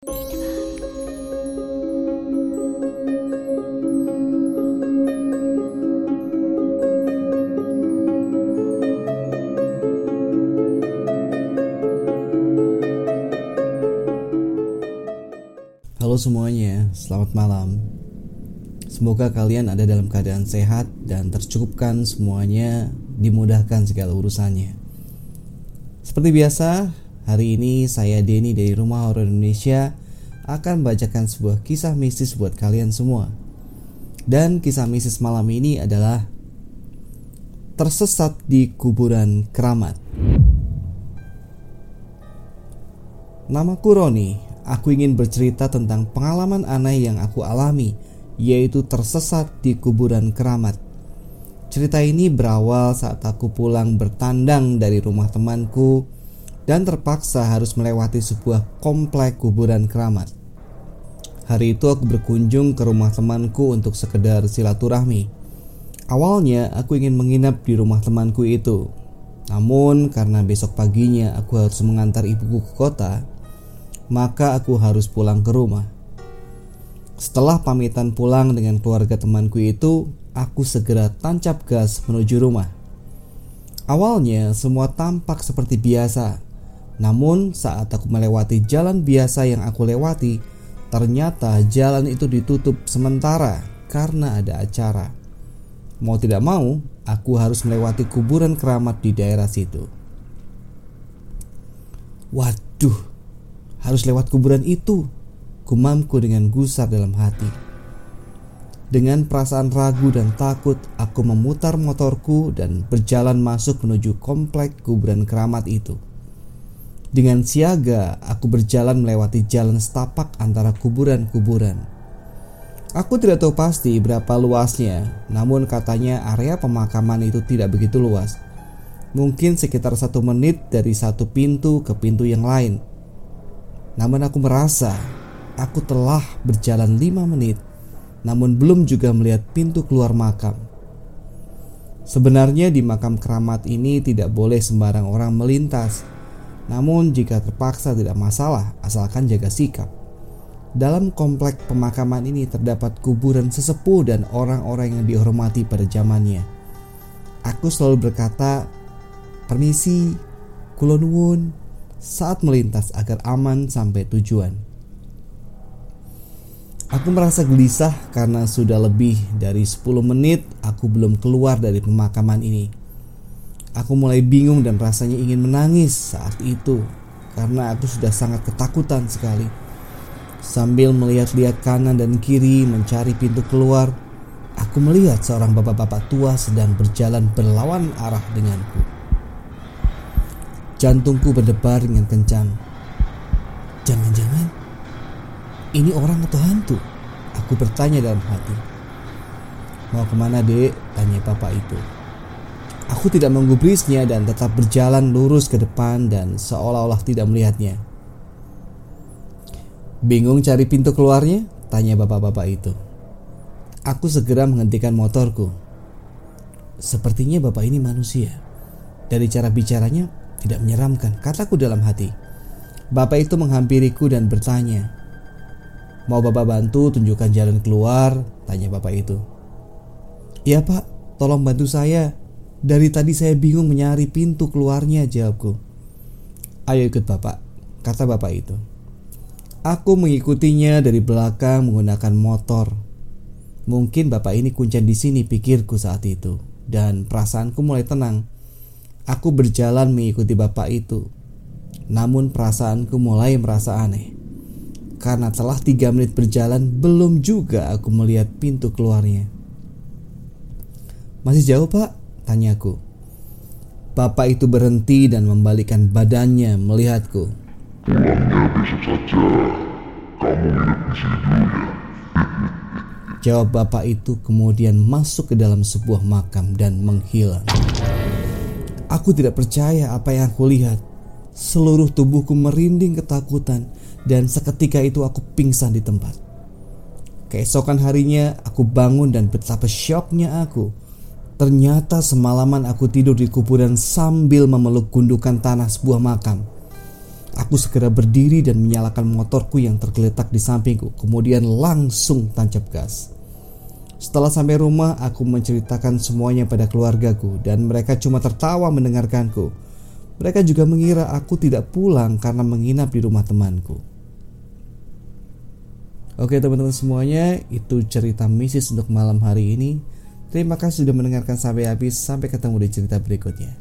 Halo semuanya, selamat malam. Semoga kalian ada dalam keadaan sehat dan tercukupkan semuanya, dimudahkan segala urusannya. Seperti biasa, hari ini saya Denny dari Rumah Horor Indonesia akan membacakan sebuah kisah mistis buat kalian semua. Dan kisah mistis malam ini adalah tersesat di kuburan keramat. Namaku Roni, aku ingin bercerita tentang pengalaman aneh yang aku alami, yaitu tersesat di kuburan keramat. Cerita ini berawal saat aku pulang bertandang dari rumah temanku dan terpaksa harus melewati sebuah komplek kuburan keramat. Hari itu aku berkunjung ke rumah temanku untuk sekedar silaturahmi. Awalnya aku ingin menginap di rumah temanku itu. Namun karena besok paginya aku harus mengantar ibuku ke kota, maka aku harus pulang ke rumah. Setelah pamitan pulang dengan keluarga temanku itu, aku segera tancap gas menuju rumah. Awalnya semua tampak seperti biasa, namun saat aku melewati jalan biasa yang aku lewati, ternyata jalan itu ditutup sementara karena ada acara. Mau tidak mau, aku harus melewati kuburan keramat di daerah situ. Waduh, harus lewat kuburan itu, gumamku dengan gusar dalam hati. Dengan perasaan ragu dan takut, aku memutar motorku dan berjalan masuk menuju komplek kuburan keramat itu. Dengan siaga, aku berjalan melewati jalan setapak antara kuburan-kuburan. Aku tidak tahu pasti berapa luasnya, namun katanya area pemakaman itu tidak begitu luas. Mungkin sekitar satu menit dari satu pintu ke pintu yang lain. Namun aku merasa aku telah berjalan lima menit namun belum juga melihat pintu keluar makam. Sebenarnya di makam keramat ini tidak boleh sembarang orang melintas. Namun jika terpaksa tidak masalah asalkan jaga sikap. Dalam komplek pemakaman ini terdapat kuburan sesepuh dan orang-orang yang dihormati pada zamannya. Aku selalu berkata, "Permisi, kulonwun," saat melintas agar aman sampai tujuan. Aku merasa gelisah karena sudah lebih dari 10 menit aku belum keluar dari pemakaman ini. Aku mulai bingung dan rasanya ingin menangis saat itu karena aku sudah sangat ketakutan sekali. Sambil melihat-lihat kanan dan kiri mencari pintu keluar, aku melihat seorang bapak-bapak tua sedang berjalan berlawan arah denganku. Jantungku berdebar dengan kencang. Jangan-jangan ini orang atau hantu? Aku bertanya dalam hati. Mau ke mana dek? Tanya papa itu. Aku tidak menggubrisnya dan tetap berjalan lurus ke depan dan seolah-olah tidak melihatnya. Bingung cari pintu keluarnya? Tanya bapak-bapak itu. Aku segera menghentikan motorku. Sepertinya bapak ini manusia. Dari cara bicaranya tidak menyeramkan, kataku dalam hati. Bapak itu menghampiriku dan bertanya, Mau bapak bantu tunjukkan jalan keluar? Tanya bapak itu. Iya pak, tolong bantu saya. Dari tadi saya bingung mencari pintu keluarnya jawabku. Ayo ikut bapak, kata bapak itu. Aku mengikutinya dari belakang menggunakan motor. Mungkin bapak ini kuncen di sini pikirku saat itu. Dan perasaanku mulai tenang. Aku berjalan mengikuti bapak itu. Namun perasaanku mulai merasa aneh. Karena telah tiga menit berjalan belum juga aku melihat pintu keluarnya. Masih jauh pak? Tanyaku. Bapak itu berhenti dan membalikkan badannya melihatku. Pulangnya besok saja. Kamu nginep di sini dulu ya. Jawab bapak itu kemudian masuk ke dalam sebuah makam dan menghilang. Aku tidak percaya apa yang aku lihat. Seluruh tubuhku merinding ketakutan dan seketika itu aku pingsan di tempat. Keesokan harinya aku bangun dan betapa syoknya aku. Ternyata semalaman aku tidur di kuburan sambil memeluk gundukan tanah sebuah makam. Aku segera berdiri dan menyalakan motorku yang tergeletak di sampingku, kemudian langsung tancap gas. Setelah sampai rumah, aku menceritakan semuanya pada keluargaku dan mereka cuma tertawa mendengarkanku. Mereka juga mengira aku tidak pulang karena menginap di rumah temanku. Oke teman-teman semuanya, itu cerita misis untuk malam hari ini. Terima kasih sudah mendengarkan sampai habis. Sampai ketemu di cerita berikutnya.